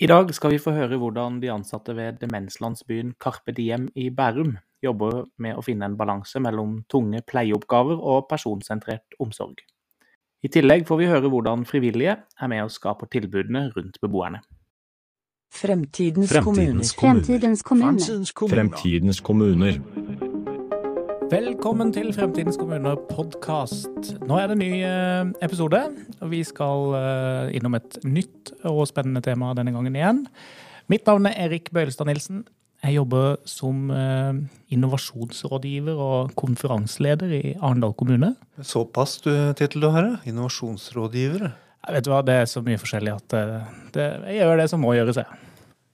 I dag skal vi få høre hvordan de ansatte ved demenslandsbyen Carpe Diem i Bærum jobber med å finne en balanse mellom tunge pleieoppgaver og personsentrert omsorg. I tillegg får vi høre hvordan frivillige er med og skaper tilbudene rundt beboerne. Fremtidens, Fremtidens kommuner. kommuner. Fremtidens kommuner. Fremtidens kommuner. Velkommen til Fremtidens kommune-podkast. Nå er det en ny eh, episode, og vi skal eh, innom et nytt og spennende tema denne gangen igjen. Mitt navn er Erik Bøylestad Nilsen. Jeg jobber som eh, innovasjonsrådgiver og konferanseleder i Arendal kommune. Såpass du, tittel du har. Innovasjonsrådgiver. Jeg vet du hva, Det er så mye forskjellig at det, jeg gjør det som må gjøres. jeg.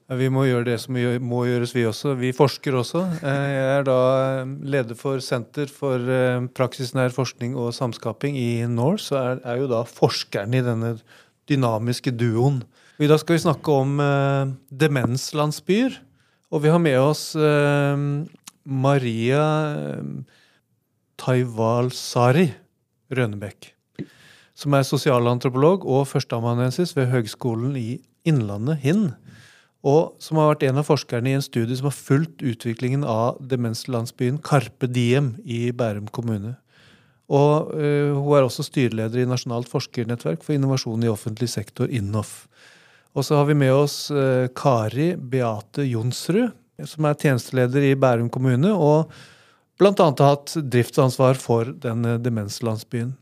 Vi må gjøre det som må gjøres, vi også. Vi forsker også. Eh, Jeg er da eh, leder for Senter for eh, praksisnær forskning og samskaping i NORS, og er, er jo da forskeren i denne dynamiske duoen. I dag skal vi snakke om demenslandsbyer, og vi har med oss eh, Maria Taivalsari Rønebekk, som er sosialantropolog og førsteamanuensis ved Høgskolen i Innlandet, HINN og som har vært en av forskerne i en studie som har fulgt utviklingen av demenslandsbyen Carpe Diem i Bærum kommune. Og uh, hun er også styreleder i Nasjonalt forskernettverk for innovasjon i offentlig sektor, INNOF. Og så har vi med oss uh, Kari Beate Jonsrud, som er tjenesteleder i Bærum kommune, og annet har hatt driftsansvar for denne demenslandsbyen.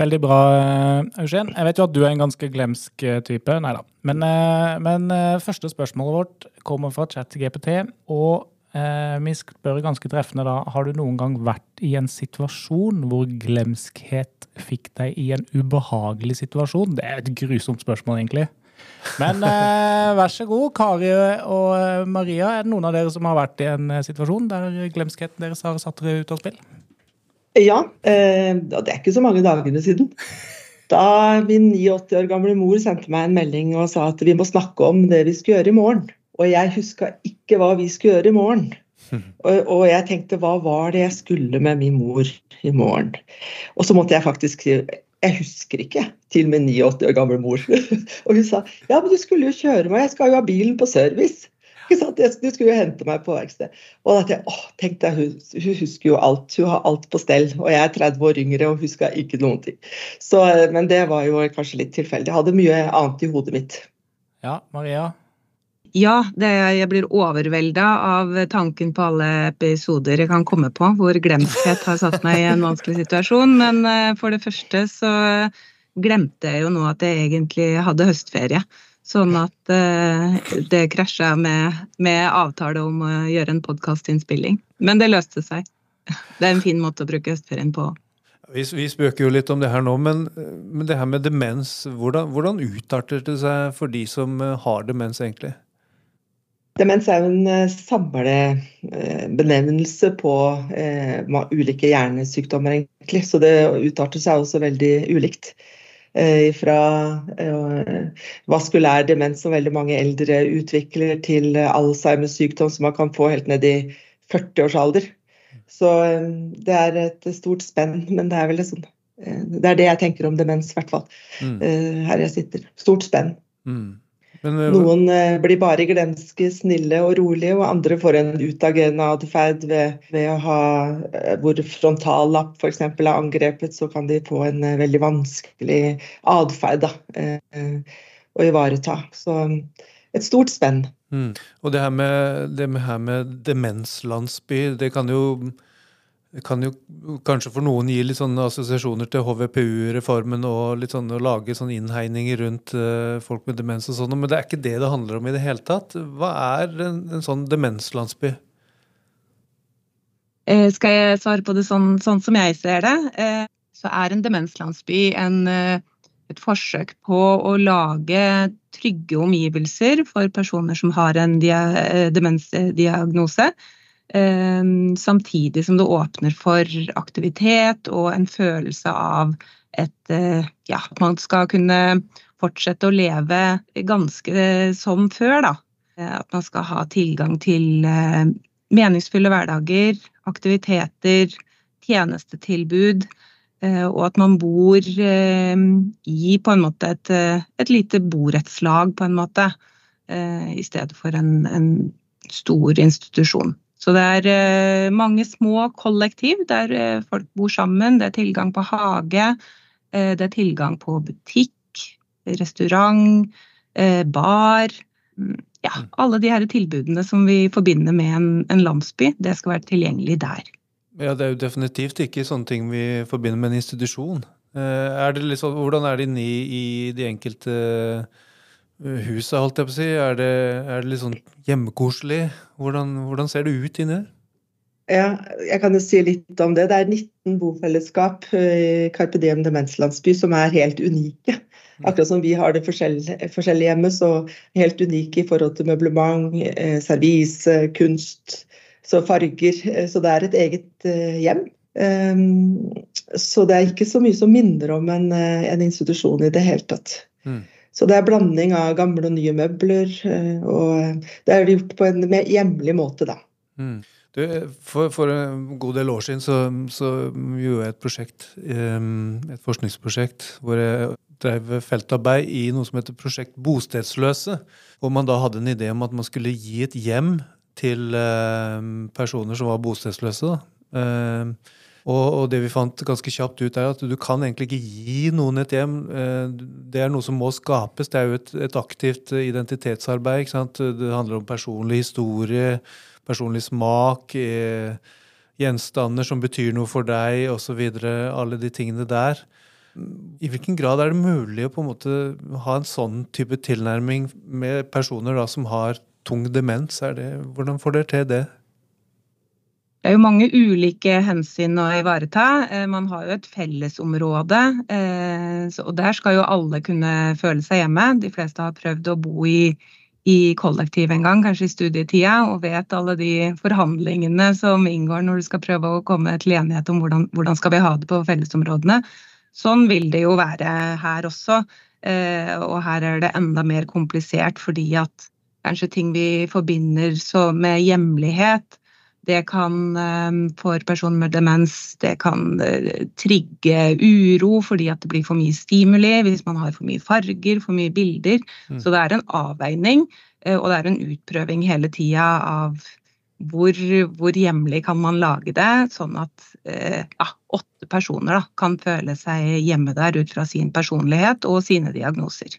Veldig bra, eh, Eugen. Jeg vet jo at du er en ganske glemsk eh, type. Nei da. Men, eh, men første spørsmålet vårt kommer fra ChatGPT, og eh, vi spør ganske treffende da Har du noen gang vært i en situasjon hvor glemskhet fikk deg i en ubehagelig situasjon? Det er et grusomt spørsmål, egentlig. Men eh, vær så god, Kari og Maria. Er det noen av dere som har vært i en situasjon der glemskheten deres har satt dere ut av spill? Ja, eh, og det er ikke så mange dagene siden. Da min 89 år gamle mor sendte meg en melding og sa at vi må snakke om det vi skal gjøre i morgen. Og jeg huska ikke hva vi skulle gjøre i morgen. Og, og jeg tenkte hva var det jeg skulle med min mor i morgen? Og så måtte jeg faktisk si jeg husker ikke til min 89 år gamle mor. og hun sa ja, men du skulle jo kjøre meg, jeg skal jo ha bilen på service. Ikke sant? Du skulle jo hente meg på verksted. Og da tenkte jeg, åh, tenk deg, hun, hun husker jo alt. Hun har alt på stell. Og jeg er 30 år yngre og husker ikke noen ting. Så, men det var jo kanskje litt tilfeldig. Jeg hadde mye annet i hodet mitt. Ja, Maria? Ja, det, jeg blir overvelda av tanken på alle episoder jeg kan komme på hvor glemthet har satt meg i en vanskelig situasjon. Men eh, for det første så glemte jeg jo nå at jeg egentlig hadde høstferie. Sånn at eh, det krasja med, med avtale om å gjøre en podkastinnspilling. Men det løste seg. Det er en fin måte å bruke høstferien på. Vi, vi spøker jo litt om det her nå, men, men det her med demens, hvordan, hvordan utarter det seg for de som eh, har demens, egentlig? Demens er jo en eh, samlebenevnelse på eh, ulike hjernesykdommer, egentlig. Så det utarter seg også veldig ulikt. Eh, fra eh, vaskulær demens som veldig mange eldre utvikler, til eh, Alzheimers sykdom som man kan få helt ned i 40-årsalder. Så det er et stort spenn, men det er vel sånn Det er det jeg tenker om demens, i hvert fall. Mm. Her jeg sitter. Stort spenn. Mm. Men, eh, Noen eh, blir bare glemske, snille og rolige, og andre får en utagerende atferd ved, ved å ha eh, Hvor frontallapp f.eks. er angrepet, så kan de få en veldig vanskelig atferd eh, å ivareta. Så et stort spenn. mm. Og det her med, det her med demenslandsby, det kan jo det kan jo kanskje for noen gi litt sånne assosiasjoner til HVPU-reformen og litt sånn å lage sånne innhegninger rundt eh, folk med demens og sånn, men det er ikke det det handler om i det hele tatt. Hva er en, en sånn demenslandsby? Eh, Skal jeg svare på det sånn, sånn som jeg ser det, eh, så er en demenslandsby en, et forsøk på å lage trygge omgivelser for personer som har en dia, demensdiagnose. Eh, Samtidig som det åpner for aktivitet og en følelse av et, eh, ja, at man skal kunne fortsette å leve ganske som før. Da. Eh, At man skal ha tilgang til eh, meningsfulle hverdager, aktiviteter, tjenestetilbud, eh, og at man bor eh, i på en måte et, eh, et lite borettslag, på en måte. i stedet for en, en stor institusjon. Så det er eh, mange små kollektiv der eh, folk bor sammen. Det er tilgang på hage, eh, det er tilgang på butikk, restaurant, bar. Mm, ja, alle de her tilbudene som vi forbinder med en, landsby, det skal være tilgjengelig der. Ja, Det er jo definitivt ikke sånne ting vi forbinder med en institusjon. Er liksom, hvordan er det inni i de enkelte huset, holdt jeg på å si? Er det, er det litt sånn hjemmekoselig? Hvordan, hvordan, ser det ut inni der? Ja, jeg kan jo si litt om det. Det er 19 bofellesskap i Carpe Diem demenslandsby som er helt unike. Mm. Akkurat som vi har det forskjellige, forskjellige hjemme, så helt unike i forhold til møblement, eh, servise, kunst, så farger. Eh, så det er et eget eh, hjem. Ehm, så det er ikke så mye som minner om en, en institusjon i det hele tatt. Mm. Så det er blanding av gamle og nye møbler. Eh, og det er gjort på en mer hjemlig måte, da. Mm. Du, for, for, en god del år siden så, så gjorde jeg et prosjekt, et forskningsprosjekt, hvor jeg drev feltarbeid i noe som heter Prosjekt Bostedsløse. Hvor man da hadde en idé om at man skulle gi et hjem til personer som var bostedsløse. da. Og, det vi fant ganske kjapt ut, er at du kan egentlig ikke gi noen et hjem. Eh, det er noe som må skapes. Det er jo et, et aktivt identitetsarbeid. ikke sant? Det handler om personlig historie, personlig smak, eh, gjenstander som betyr noe for deg, osv. Alle de tingene der. I hvilken grad er det mulig å på en måte ha en sånn type tilnærming med personer da, som har tung demens? Det, hvordan får dere til det? Det er jo mange ulike hensyn å ivareta. Eh, man har jo et fellesområde, eh, og der skal jo alle kunne føle seg hjemme. De fleste har prøvd å bo i, i kollektiv en gang, kanskje i studietida, og vet alle de forhandlingene som inngår når du skal prøve å komme til enighet om hvordan, hvordan skal vi ha det på fellesområdene. Sånn vil det jo være her også, eh, og her er det enda mer komplisert fordi at kanskje ting vi forbinder med hjemlighet, det kan eh, for personer med demens det kan eh, trigge uro fordi at det blir for mye stimuli hvis man har for mye farger, for mye bilder. Mm. Så det er en avveining, eh, og det er en utprøving hele tida av hvor, hvor, hjemlig kan man lage det, sånn at ja, åtte personer da, kan føle seg hjemme der ut fra sin personlighet og sine diagnoser.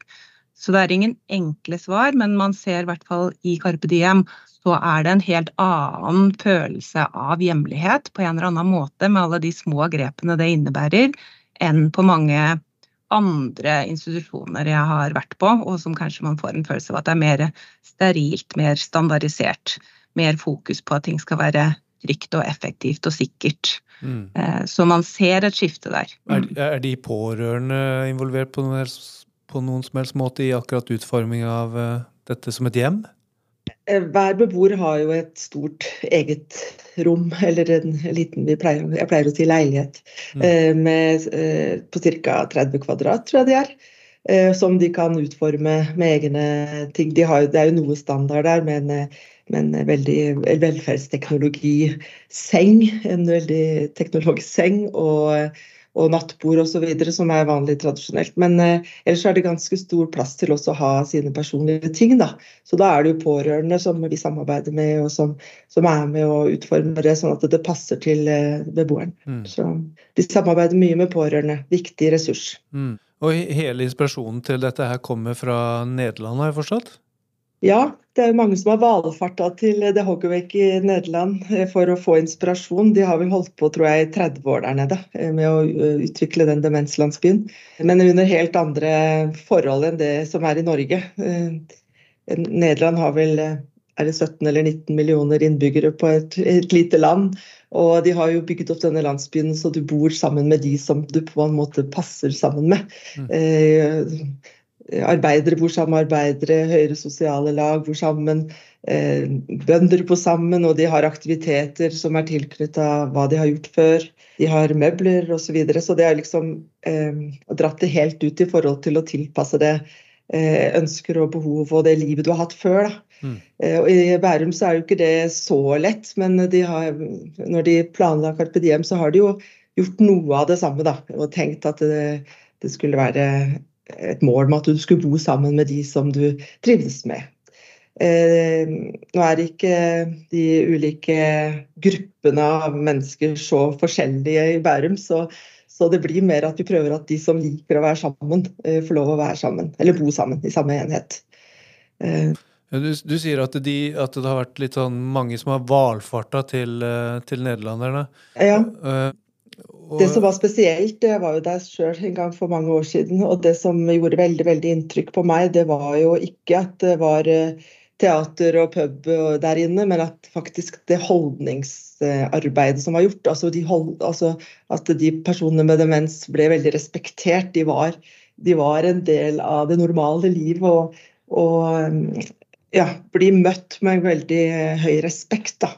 Så det er ingen enkle svar, men man ser i hvert fall i Carpe Diem så er det en helt annen følelse av hjemlighet på en eller annen måte med alle de små grepene det innebærer, enn på mange andre institusjoner jeg har vært på, og som kanskje man får en følelse av at det er mer sterilt, mer standardisert. Mer fokus på at ting skal være trygt og effektivt og sikkert. Mm. Eh, så man ser et skifte der. Mm. Er, er, de pårørende involvert på noen, på noen som helst måte i akkurat utforming av uh, dette som et hjem? Eh, hver beboer har jo et stort eget rom, eller en liten pleier, jeg pleier å si leilighet, mm. Eh, med, eh, på ca. 30 kvadrat, tror jeg de er. Som de kan utforme med egne ting. De har, det er jo noe standard der, men, men veldig velferdsteknologiseng. En veldig teknologisk seng. og og nattbord osv., som er vanlig tradisjonelt. Men eh, ellers er det ganske stor plass til også å ha sine personlige ting. Da. Så da er det jo pårørende som vi samarbeider med, og som, som er med å utforme det sånn at det passer til eh, beboeren. Mm. Så de samarbeider mye med pårørende. Viktig ressurs. Mm. Og hele inspirasjonen til dette her kommer fra Nederland, har jeg forstått? Ja, det er mange som har valfarta til The Hoggerwake i Nederland eh, for å få inspirasjon. De har vel holdt på tror jeg, i 30 år der nede eh, med å eh, utvikle den demenslandsbyen. Men under helt andre forhold enn det som er i Norge. Nederland har vel er det 17 eller 19 millioner innbyggere på et, et lite land. Og de har jo bygget opp denne landsbyen så du bor sammen med de som du på en måte passer sammen med. Mm. Eh, arbeidere bor sammen arbeidere, høyere sosiale lag bor sammen. Eh, bønder bor sammen, og de har aktiviteter som er tilknytta hva de har gjort før. De har møbler osv. Så, videre, så det er liksom eh, dratt det helt ut i forhold til å tilpasse det eh, ønsker og behov og det livet du har hatt før. Mm. Eh, og I Bærum så er jo ikke det så lett, men de har, når de planla Carpe Diem, så har de jo gjort noe av det samme. da, Og tenkt at det, det skulle være et mål med at du skulle bo sammen med de som du trivdes med. Eh, nå er ikke de ulike gruppene av mennesker så forskjellige i Bærum, så, så, det blir mer at vi prøver at de som liker å være sammen, eh, får lov å være sammen. Eller bo sammen i samme enhet. Eh. Du, du, sier at, de, at, det har vært litt sånn mange som har valfarta til, eh, til nederlenderne. Ja. Og... Det som var spesielt, det var jo der sjøl en gang for mange år siden. Og det som gjorde veldig veldig inntrykk på meg, det var jo ikke at det var teater og pub der inne, men at faktisk det holdningsarbeidet som var gjort, altså, hold, altså at de personene med demens ble veldig respektert. De var, de var en del av det normale liv og, og ja, bli møtt med veldig høy respekt. da.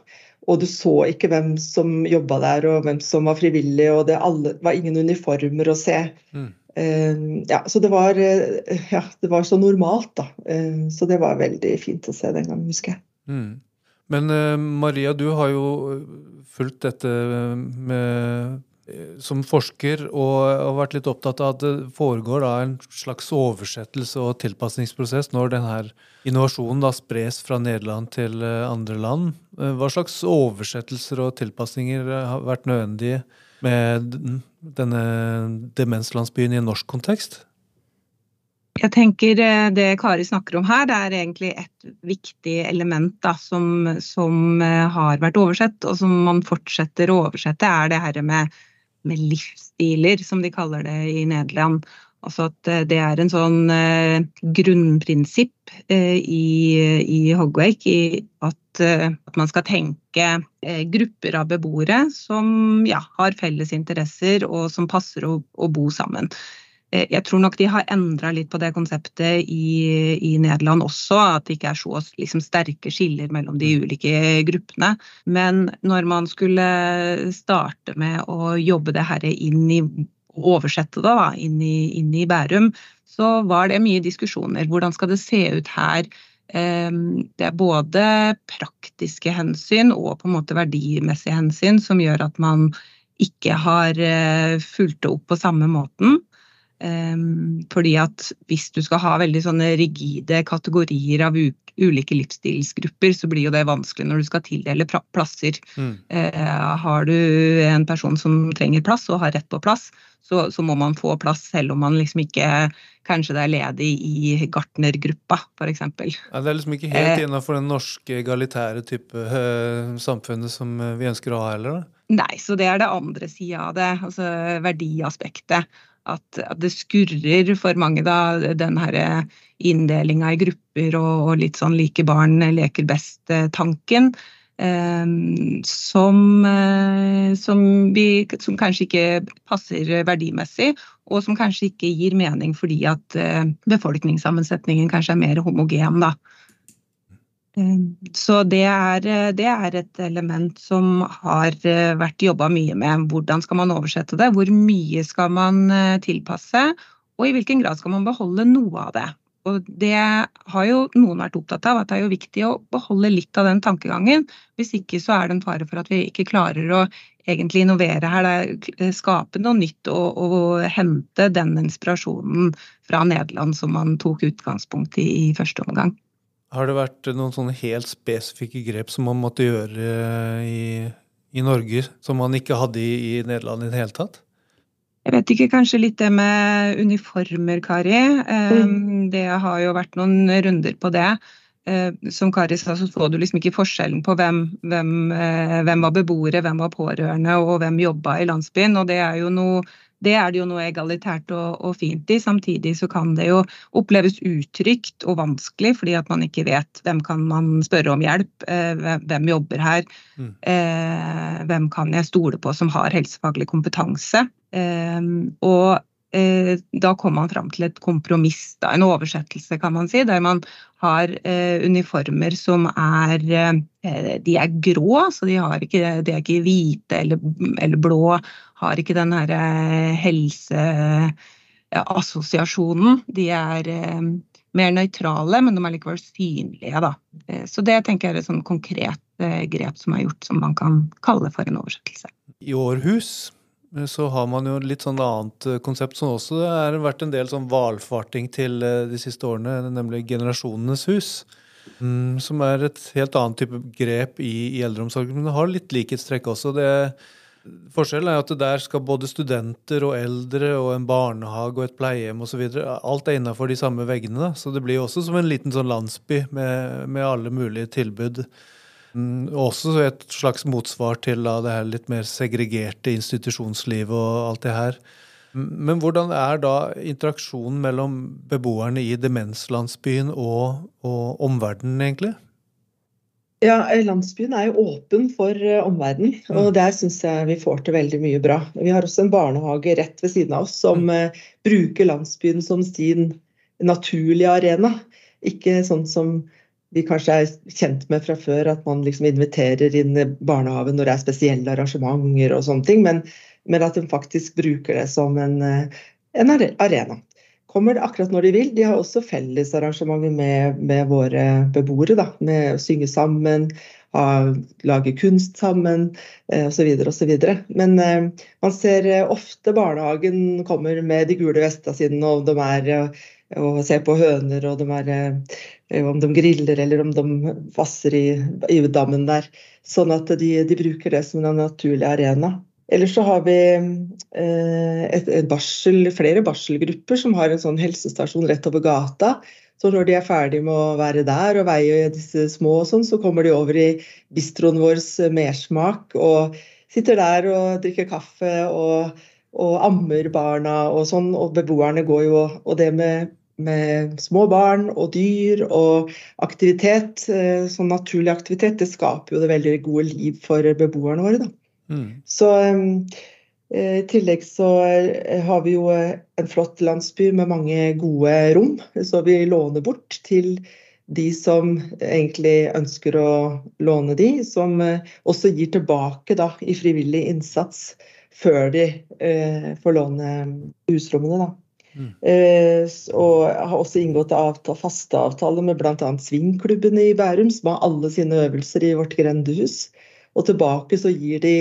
Og du så ikke hvem som jobba der og hvem som var frivillig, og det alle, var ingen uniformer å se. Mm. Uh, ja, så det var, uh, ja, det var så normalt, da. Uh, så det var veldig fint å se den gangen, husker jeg. Mm. Men Maria, du har jo fulgt dette med, som forsker og har vært litt opptatt av at det foregår en slags oversettelse og tilpasningsprosess når denne innovasjonen spres fra Nederland til andre land. Hva slags oversettelser og tilpasninger har vært nødvendige med denne demenslandsbyen i en norsk kontekst? Jeg tenker eh, Det Kari snakker om her, det er egentlig et viktig element da, som, som, eh, har vært oversett, og som man fortsetter å oversette, er det her med, med livsstiler, som de kaller det i Nederland. Altså at eh, det er en sånn eh, grunnprinsipp eh, i, i Hogwake i at, eh, at, man skal tenke eh, grupper av beboere som ja, har felles interesser og som passer å, å bo sammen. Eh, jeg tror nok de har endra litt på det konseptet i, i, Nederland også, at det ikke er så liksom, sterke skiller mellom de ulike gruppene. Men når man skulle starte med å jobbe det her inn i oversette det da, inn, i, inn i Bærum, så var det mye diskusjoner. Hvordan skal det se ut her? Ehm, det er både praktiske hensyn og på en måte verdimessige hensyn som gjør at man ikke har eh, fulgt det opp på samme måten. Ehm, fordi at hvis du skal ha veldig sånne rigide kategorier av ulike livsstilsgrupper, så blir jo det vanskelig når du skal tildele plasser. Mm. Eh, har du en person som trenger plass og har rett på plass, så, så, må man få plass selv om man liksom ikke kanskje det er ledig i gartnergruppa, f.eks. Ja, det er liksom ikke helt eh, innafor den norske egalitære type samfunnet som vi ønsker å ha heller? da? Nei, så det er det andre sida av det, altså verdiaspektet at, at, det skurrer for mange, da, den her inndelinga i grupper og, og, litt sånn like barn leker best-tanken. Eh, som, eh, som, vi, som, kanskje ikke passer verdimessig, og som kanskje ikke gir mening fordi at eh, befolkningssammensetningen kanskje er mer homogen. da. Ehm, så det er, eh, det er, et element som har eh, vært jobba mye med. Hvordan skal man oversette det? Hvor mye skal man eh, tilpasse? Og i hvilken grad skal man beholde noe av det? Og det har jo noen vært opptatt av, at det er jo viktig å beholde litt av den tankegangen. Hvis ikke så er det en fare for at vi ikke klarer å egentlig innovere her, Det er skape noe nytt og, og hente den inspirasjonen fra Nederland som man tok utgangspunkt i i første omgang. Har det vært noen sånne helt spesifikke grep som man måtte gjøre eh, i, i Norge, som man ikke hadde i, i, Nederland i det hele tatt? Jeg vet ikke, kanskje litt det med uniformer, Kari. Mm. Det har jo vært noen runder på det. Eh, som Kari sa, så så du liksom ikke forskjellen på hvem, hvem, eh, hvem var beboere, hvem var pårørende og hvem jobba i landsbyen. Og det er jo noe det er det jo noe egalitært og, og, fint i. Samtidig så kan det jo oppleves utrygt og vanskelig, fordi at man ikke vet hvem kan man spørre om hjelp, eh, hvem jobber her, mm. eh, hvem kan jeg stole på som har helsefaglig kompetanse. Eh, og da kom man fram til et kompromiss, da, en oversettelse, kan man si, der man har eh, uniformer som er eh, De er grå, så de, ikke, de er ikke hvite eller, eller, blå. Har ikke den herre helseassosiasjonen. De er mer nøytrale, men de er likevel synlige, da. Så det tenker jeg er et sånn konkret grep som er gjort, som man kan kalle for en oversettelse. I Århus så har man jo litt sånn annet eh, konsept som også det har vært en del sånn valfarting til eh, de siste årene, nemlig Generasjonenes hus. Mm, som er et helt annet type grep i, i eldreomsorgen. Men det har litt likhetstrekk også. Det, forskjellen er at der skal både studenter og eldre og en barnehage og et pleiehjem osv. Alt er innafor de samme veggene. Da. Så det blir også som en liten sånn landsby med, med alle mulige tilbud. Mm, også et slags motsvar til det her litt mer segregerte institusjonslivet og alt det her. Men hvordan er da interaksjonen mellom beboerne i demenslandsbyen og, og omverdenen, egentlig? Ja, Landsbyen er jo åpen for uh, omverdenen, mm. og der syns jeg vi får til veldig mye bra. Vi har også en barnehage rett ved siden av oss som uh, bruker landsbyen som sin naturlige arena. Ikke sånn som vi kanskje er kjent med fra før, at man liksom inviterer inn barnehagen når det er spesielle arrangementer og sånne ting. Men men at de faktisk bruker det som en, eh, en arena. Kommer det akkurat når de vil. De har også fellesarrangementer med, med våre beboere. Da, med å synge sammen, ha, lage kunst sammen osv. Eh, osv. Men eh, man ser eh, ofte barnehagen kommer med de gule vestene sine, og de er og ser på høner, og de er, om de griller eller om de vasser i, dammen der. Sånn at de, de bruker det som en naturlig arena. Ellers så har vi eh, et, et barsel, flere barselgrupper som har en sånn helsestasjon rett over gata. Så når de er ferdig med å være der og veie disse små, og sånn, så kommer de over i bistroen vår Mersmak og sitter der og drikker kaffe og, og ammer barna og sånn. Og beboerne går jo Og det med, med små barn og dyr og aktivitet, eh, sånn naturlig aktivitet, det skaper jo det veldig gode liv for beboerne våre. da. Mm. Så eh, i tillegg så eh, har vi jo en flott landsby med mange gode rom, så vi låner bort til de som egentlig ønsker å låne de, som også gir tilbake da, i frivillig innsats før de eh, får låne husrommene. Da. Mm. Eh, og har også inngått avtale, faste avtaler med bl.a. Svingklubben i Bærum, som har alle sine øvelser i vårt grendehus. Og tilbake så gir de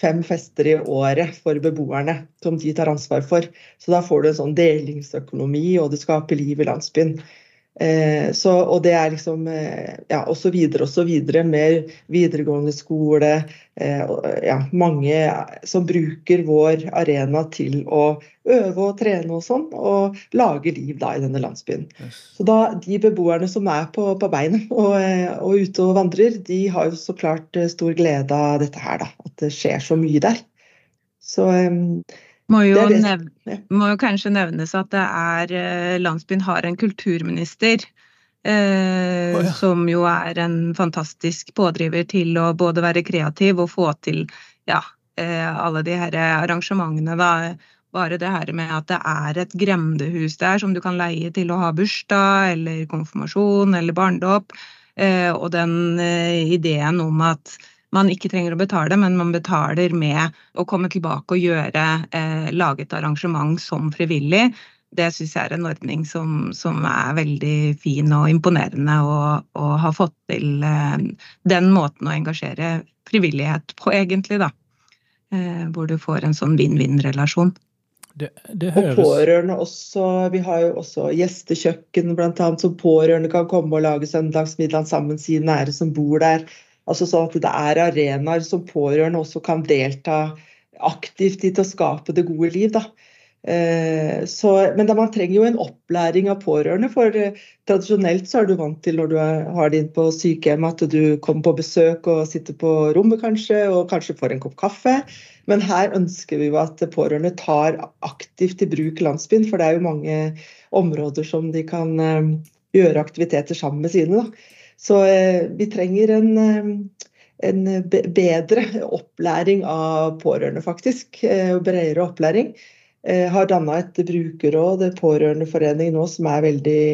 fem fester i året for beboerne som de tar ansvar for. Så da får du en sånn delingsøkonomi, og det skaper liv i landsbyen. Eh, så, og det er liksom eh, ja, og så videre og så videre Mer videregående skole. Eh, ja, mange som bruker vår arena til å øve og trene og sånn, og lage liv da i denne landsbyen. Så da de beboerne som er på, på beina og, og, ute og vandrer, de har jo så klart stor glede av dette her, da. At det skjer så mye der. Så må jo, nevne, må jo, kanskje nevnes at det er eh, landsbyen har en kulturminister. Eh, oh, ja. Som jo er en fantastisk pådriver til å både være kreativ og få til ja, eh, alle de her arrangementene. Da. Bare det her med at det er et grendehus der som du kan leie til å ha bursdag eller konfirmasjon eller barnedåp. Eh, og den eh, ideen om at man ikke trenger å betale, men man betaler med å komme tilbake og gjøre, eh, lage et arrangement som frivillig. Det syns jeg er en ordning som, som, er veldig fin og imponerende å ha fått til eh, den måten å engasjere frivillighet på, egentlig, da. Eh, hvor du får en sånn vinn-vinn-relasjon. Det, det høres... Og pårørende også. Vi har jo også gjestekjøkken annet, så pårørende kan komme og lage søndagsmiddag sammen, si nære som bor der. Altså sånn at det er arenaer som pårørende også kan delta aktivt i til å skape det gode liv. Da. Eh, så, men man trenger jo en opplæring av pårørende. For eh, tradisjonelt så er du vant til når du har det inn på sykehjem at du kommer på besøk og sitter på rommet kanskje, og kanskje får en kopp kaffe. Men her ønsker vi jo at pårørende tar aktivt i bruk landsbyen, for det er jo mange områder som de kan eh, gjøre aktiviteter sammen med sine. Da. Så eh, vi trenger en, eh, en bedre opplæring av pårørende, faktisk. Eh, bredere opplæring. Har danna et brukerråd, en pårørendeforening nå, som er veldig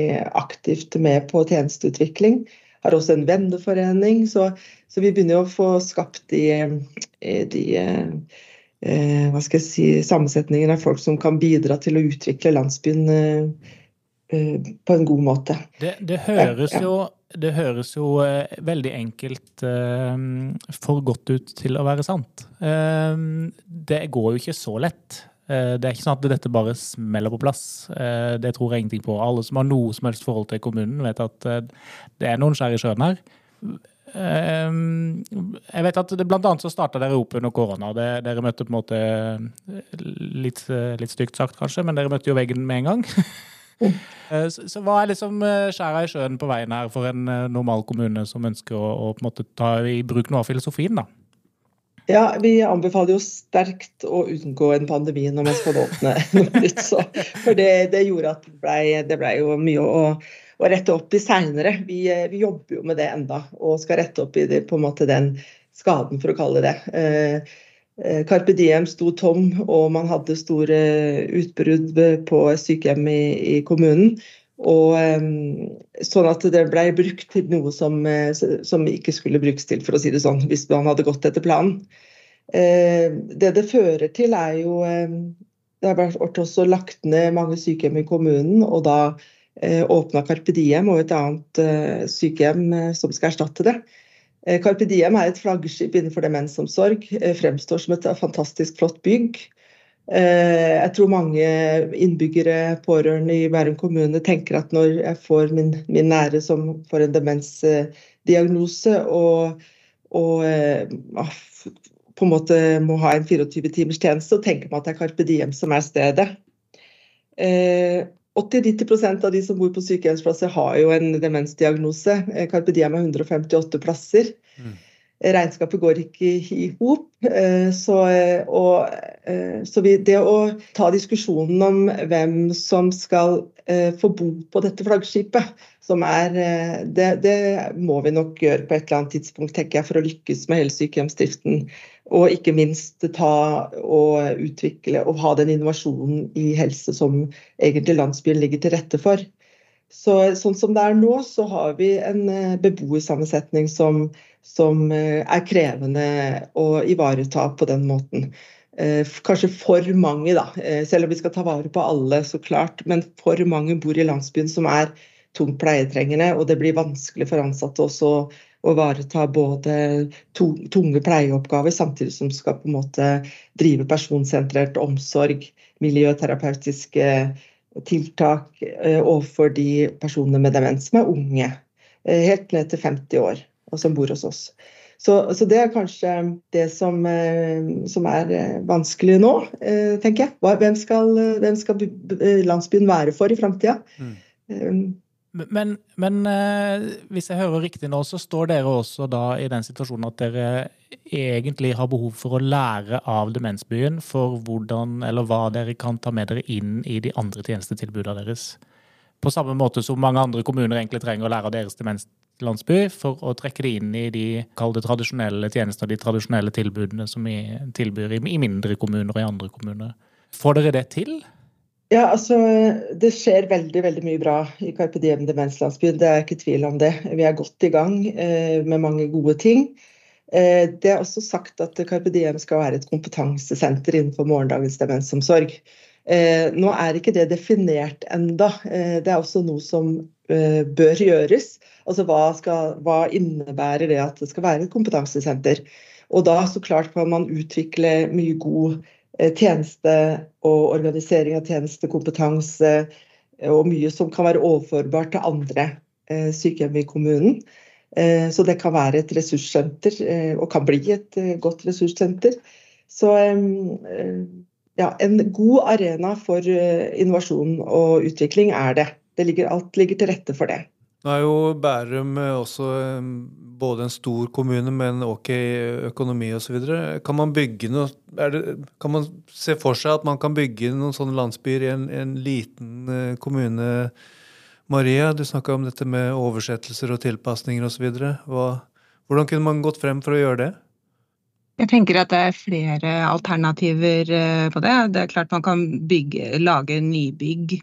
aktivt med på tjenesteutvikling. Har også en venneforening, så, så vi begynner å få skapt de, de eh, hva skal jeg si, sammensetningen av folk som kan bidra til å utvikle landsbyen på en god måte. Det, det høres jo det høres jo eh, veldig enkelt eh, for godt ut til å være sant. Eh, det går jo ikke så lett. Eh, det er ikke sånn at dette bare smeller på plass. Eh, det tror jeg ingenting på. Alle som har noe som helst forhold til kommunen, vet at det er noen skjær i sjøen her. Jeg vet at det Blant annet så starta dere opp under korona. Dere møtte på en måte litt, litt stygt sagt, kanskje, men dere møtte jo veggen med en gang. Så, så, hva er liksom skjæra i sjøen på veien her for en normal kommune som ønsker å, å på en måte ta i bruk noe av filosofien? da? Ja, Vi anbefaler jo sterkt å unngå en pandemi når man skal åpne noe nytt. Så, for det, det, gjorde at det ble, ble jo mye å, å, rette opp i seinere. Vi, vi, jobber jo med det enda, og skal rette opp i det, på en måte den skaden, for å kalle det. det. eh Carpe Diem sto tom, og man hadde store utbrudd på sykehjem i, i kommunen. Og, sånn at det ble brukt til noe som, eh, som, ikke skulle brukes til, for å si det sånn, hvis man hadde gått etter planen. Eh, det det fører til, er jo Det har vært også lagt ned mange sykehjem i kommunen, og da eh, åpna Carpe Diem og et annet sykehjem som skal erstatte det. Carpe Diem er et flaggskip innenfor demensomsorg. Fremstår som et fantastisk flott bygg. Eh, jeg tror mange innbyggere, pårørende i Bærum kommune tenker at når jeg får min, min nære som får en demensdiagnose og, og eh, ah, på en måte må ha en 24 timers tjeneste, så tenker man at det er Carpe Diem som er stedet. 80-90 eh, av de som bor på sykehjemsplasser har jo en demensdiagnose. Carpe Diem har 158 plasser. Mm regnskapet går ikke i hop. Eh, så, og, så vi, det å ta diskusjonen om hvem som skal eh, få bo på dette flaggskipet, som er, det, det, må vi nok gjøre på et eller annet tidspunkt, tenker jeg, for å lykkes med hele sykehjemsdriften. Og ikke minst ta og utvikle og ha den innovasjonen i helse som egentlig landsbyen ligger til rette for. Så, sånn som det er nå, så har vi en beboersammensetning som som eh, er krevende å ivareta på den måten. Eh, kanskje for mange, da. Eh, selv om vi skal ta vare på alle, så klart. Men for mange bor i landsbyen som er tungt pleietrengende, og det blir vanskelig for ansatte også å ivareta både tunge pleieoppgaver, samtidig som skal på en måte drive personsentrert omsorg, miljøterapeutiske tiltak overfor de personene med demens som er unge. Helt ned til 50 år og som bor hos oss. Så, så det er kanskje det som, eh, som, er eh, vanskelig nå, eh, tenker jeg. Hvem skal, hvem skal landsbyen være for i framtida? Mm. Men, men, hvis jeg hører riktig nå, så står dere også da i den situasjonen at dere egentlig har behov for å lære av demensbyen for hvordan eller hva dere kan ta med dere inn i de andre tjenestetilbudene deres. På samme måte som mange andre kommuner egentlig trenger å lære av deres demenslandsby for å trekke det inn i de kalde tradisjonelle tjenestene, de tradisjonelle tilbudene som vi tilbyr i, mindre kommuner og i andre kommuner. Får dere det til? Ja, altså Det skjer veldig veldig mye bra i Carpe Diem demenslandsbyen. Det er ikke tvil om det. Vi er godt i gang eh, med mange gode ting. Eh, det er også sagt at Carpe Diem skal være et kompetansesenter innenfor morgendagens demensomsorg. Eh, nå er ikke det definert enda. Eh, det er også noe som eh, bør gjøres. Altså hva, skal, hva, innebærer det at det skal være et kompetansesenter? Og da så klart kan man utvikle mye god tjeneste og organisering av tjenestekompetanse eh, og mye som kan være overførbart til andre eh, sykehjem i kommunen. Så det kan være et ressurssenter, og kan bli et godt ressurssenter. Så ja, en god arena for innovasjon og utvikling er det. det ligger, alt ligger til rette for det. Nå er jo Bærum eh, også eh, både en stor kommune med en ok økonomi osv. Kan man Kan man se for seg at man kan bygge noen sånne landsbyer i en, en liten eh, kommune? Maria, du snakka om dette med oversettelser og tilpasninger osv. Hvordan kunne man gått frem for å gjøre det? Jeg tenker at det er flere alternativer på det. Det er klart man kan bygge, lage nybygg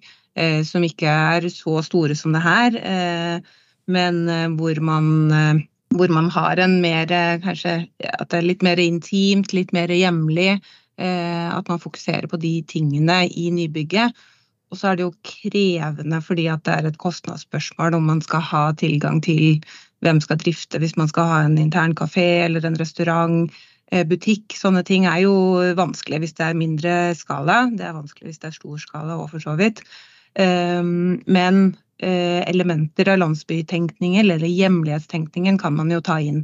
som ikke er så store som det her, eh, men eh, hvor man, hvor man har en mer Kanskje at det er litt mer intimt, litt mer hjemlig. At man fokuserer på de tingene i nybygget. Og så er det jo krevende fordi at det er et kostnadsspørsmål om man skal ha tilgang til hvem skal drifte hvis man skal ha en intern kafé eller en restaurant. butikk. Sånne ting er jo vanskelig hvis det er mindre skala. Det er vanskelig hvis det er stor skala òg, for så vidt. Men elementer av landsbytenkningen eller hjemlighetstenkningen kan man jo ta inn.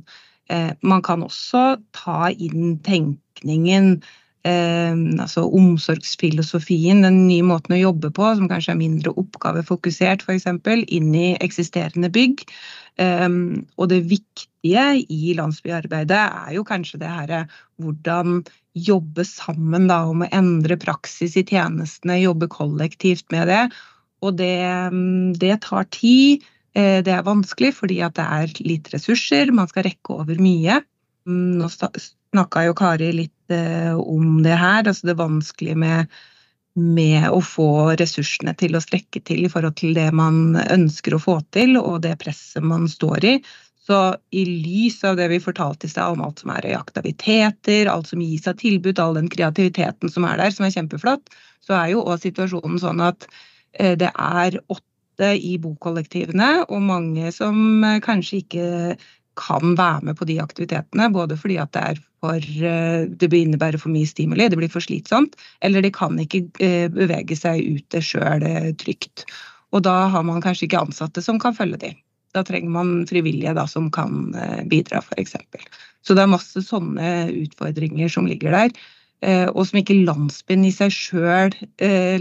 Man kan også ta inn tenkningen eh, altså omsorgsfilosofien, den nye måten å jobbe på, som kanskje er mindre oppgavefokusert f.eks., inn i eksisterende bygg. Eh, og det viktige i landsbyarbeidet er jo kanskje det herre hvordan jobbe sammen da, om å endre praksis i tjenestene, jobbe kollektivt med det. Og det, det tar tid. Eh, det er vanskelig fordi det er litt ressurser, man skal rekke over mye. Nå snakka jo Kari litt om det her, altså det vanskelige med, med å få ressursene til å strekke til i forhold til det man ønsker å få til, og det presset man står i. Så i lys av det vi fortalte i stad om alt som er i aktiviteter, alt som gis av tilbud, all den kreativiteten som er der, som er kjempeflott, så er jo òg situasjonen sånn at eh, det er åtte i bokollektivene, og mange som eh, kanskje ikke kan være med på de aktivitetene. Både fordi at det, for, eh, det innebærer for mye stimuli, det blir for slitsomt, eller de kan ikke eh, bevege seg ute sjøl eh, trygt. Og da har man kanskje ikke ansatte som kan følge de. Da trenger man frivillige da, som kan bidra, f.eks. Så det er masse sånne utfordringer som ligger der. Og som ikke landsbyen i seg sjøl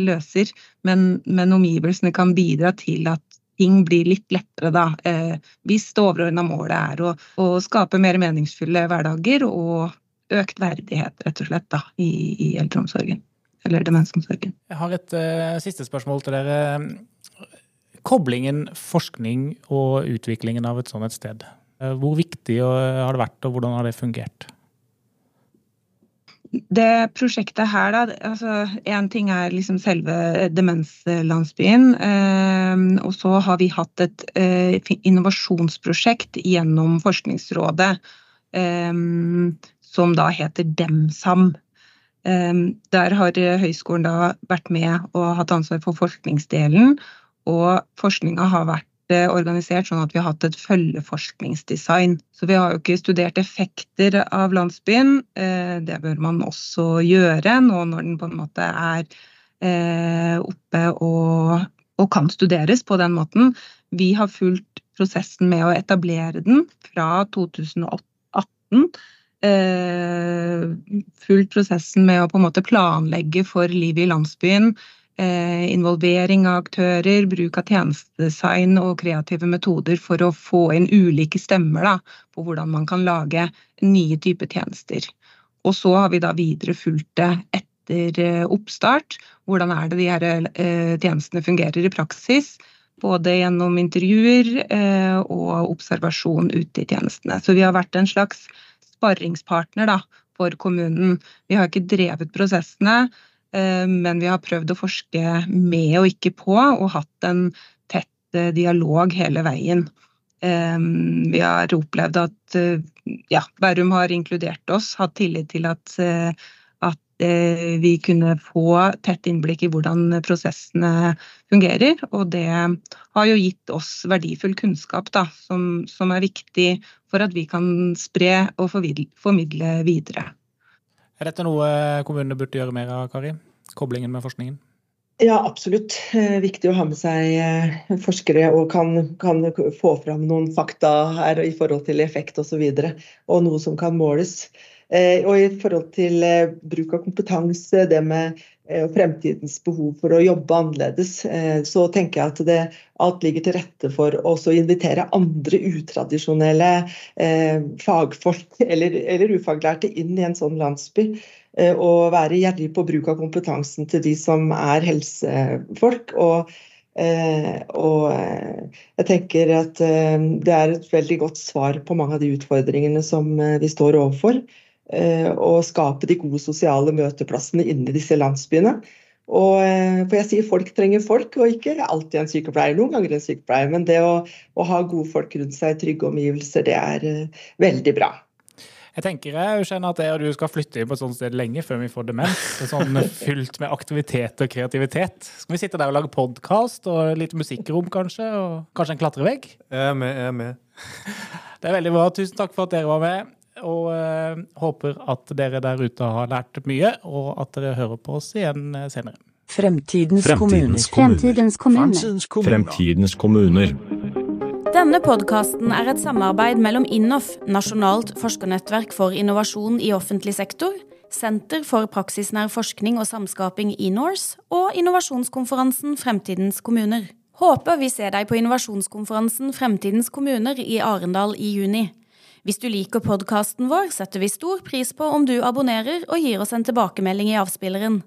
løser, men, men omgivelsene kan bidra til at ting blir litt lettere, da. Eh, hvis det overordna målet er å, å, skape mer meningsfulle hverdager og økt verdighet, rett og slett, da, i, i eldreomsorgen. Eller demensomsorgen. Jeg har et uh, siste spørsmål til dere. Koblingen forskning og utviklingen av et sånt et sted. Uh, hvor viktig har det vært, og hvordan har det fungert? Det prosjektet her, da altså Én ting er liksom selve demenslandsbyen. Eh, og så har vi hatt et eh, innovasjonsprosjekt gjennom Forskningsrådet eh, som da heter DEMSAM. Eh, der har høyskolen da vært med og hatt ansvar for forskningsdelen. Og forskninga har vært organisert sånn at vi har hatt et følgeforskningsdesign. Så vi har jo ikke studert effekter av landsbyen. Eh, det bør man også gjøre nå når den på en måte er eh, oppe og, og kan studeres på den måten. Vi har fulgt prosessen med å etablere den fra 2018. Eh, fulgt prosessen med å på en måte planlegge for livet i landsbyen involvering av aktører, bruk av tjenestedesign og kreative metoder for å få inn ulike stemmer da, på hvordan man kan lage nye typer tjenester. Og så har vi da videre fulgt det etter eh, oppstart. Hvordan er det de her eh, tjenestene fungerer i praksis? Både gjennom intervjuer og observasjon ute i tjenestene. Så vi har vært en slags sparringspartner da, for kommunen. Vi har ikke drevet prosessene, Eh, men vi har prøvd å forske med og ikke på, og hatt en tett eh, dialog hele veien. Eh, vi har opplevd at ja, Bærum har inkludert oss, hatt tillit til at, at vi kunne få tett innblikk i hvordan prosessene fungerer. Og det har jo gitt oss verdifull kunnskap da, som, som er viktig for at vi kan spre og formidle videre. Er dette noe kommunene burde gjøre mer av, Kari? Koblingen med forskningen? Ja, absolutt. Eh, viktig å ha med seg eh, forskere og kan, kan få fram noen fakta her i forhold til effekt osv. Og, så og noe som kan måles. Eh, og i forhold til bruk av kompetanse, det med fremtidens behov for å jobbe annerledes, så tenker jeg at det, alt ligger til rette for å invitere andre utradisjonelle fagfolk eller, eller ufaglærte inn i en sånn landsby og være gjerrig på bruk av kompetansen til de som er helsefolk. og og jeg tenker at det er et veldig godt svar på mange av de utfordringene som vi står overfor. Å skape de gode sosiale møteplassene inni disse landsbyene. Og, for jeg sier folk trenger folk, og ikke alltid en sykepleier. Noen ganger en sykepleier, men det å, å ha gode folk rundt seg, trygge omgivelser, det er veldig bra. Jeg tenker jeg skjønner at jeg og du skal flytte inn på et sånt sted lenge før vi får demens. Sånn fylt med aktivitet og kreativitet. Skal vi sitte der og lage podkast og litt musikkrom, kanskje? Og kanskje en klatrevegg? Jeg er med. jeg er med. Det er veldig bra. Tusen takk for at dere var med. Og uh, håper at dere der ute har lært mye, og at dere hører på oss igjen senere. Fremtidens, Fremtidens kommuner. Fremtidens kommuner. Fremtidens kommuner. Denne podkasten er et samarbeid mellom INNOF, Nasjonalt forskernettverk for innovasjon i offentlig sektor, Senter for praksisnær forskning og samskaping i Nors, og innovasjonskonferansen Fremtidens kommuner. Håper vi ser deg på innovasjonskonferansen Fremtidens kommuner i Arendal i juni. Hvis du liker podkasten vår, setter vi stor pris på om du abonnerer og gir oss en tilbakemelding i avspilleren.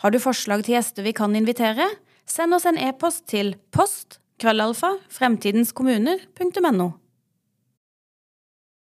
Har du forslag til gjester vi kan invitere? Send oss en e-post til post krøllalfa fremtidenskommuner.no.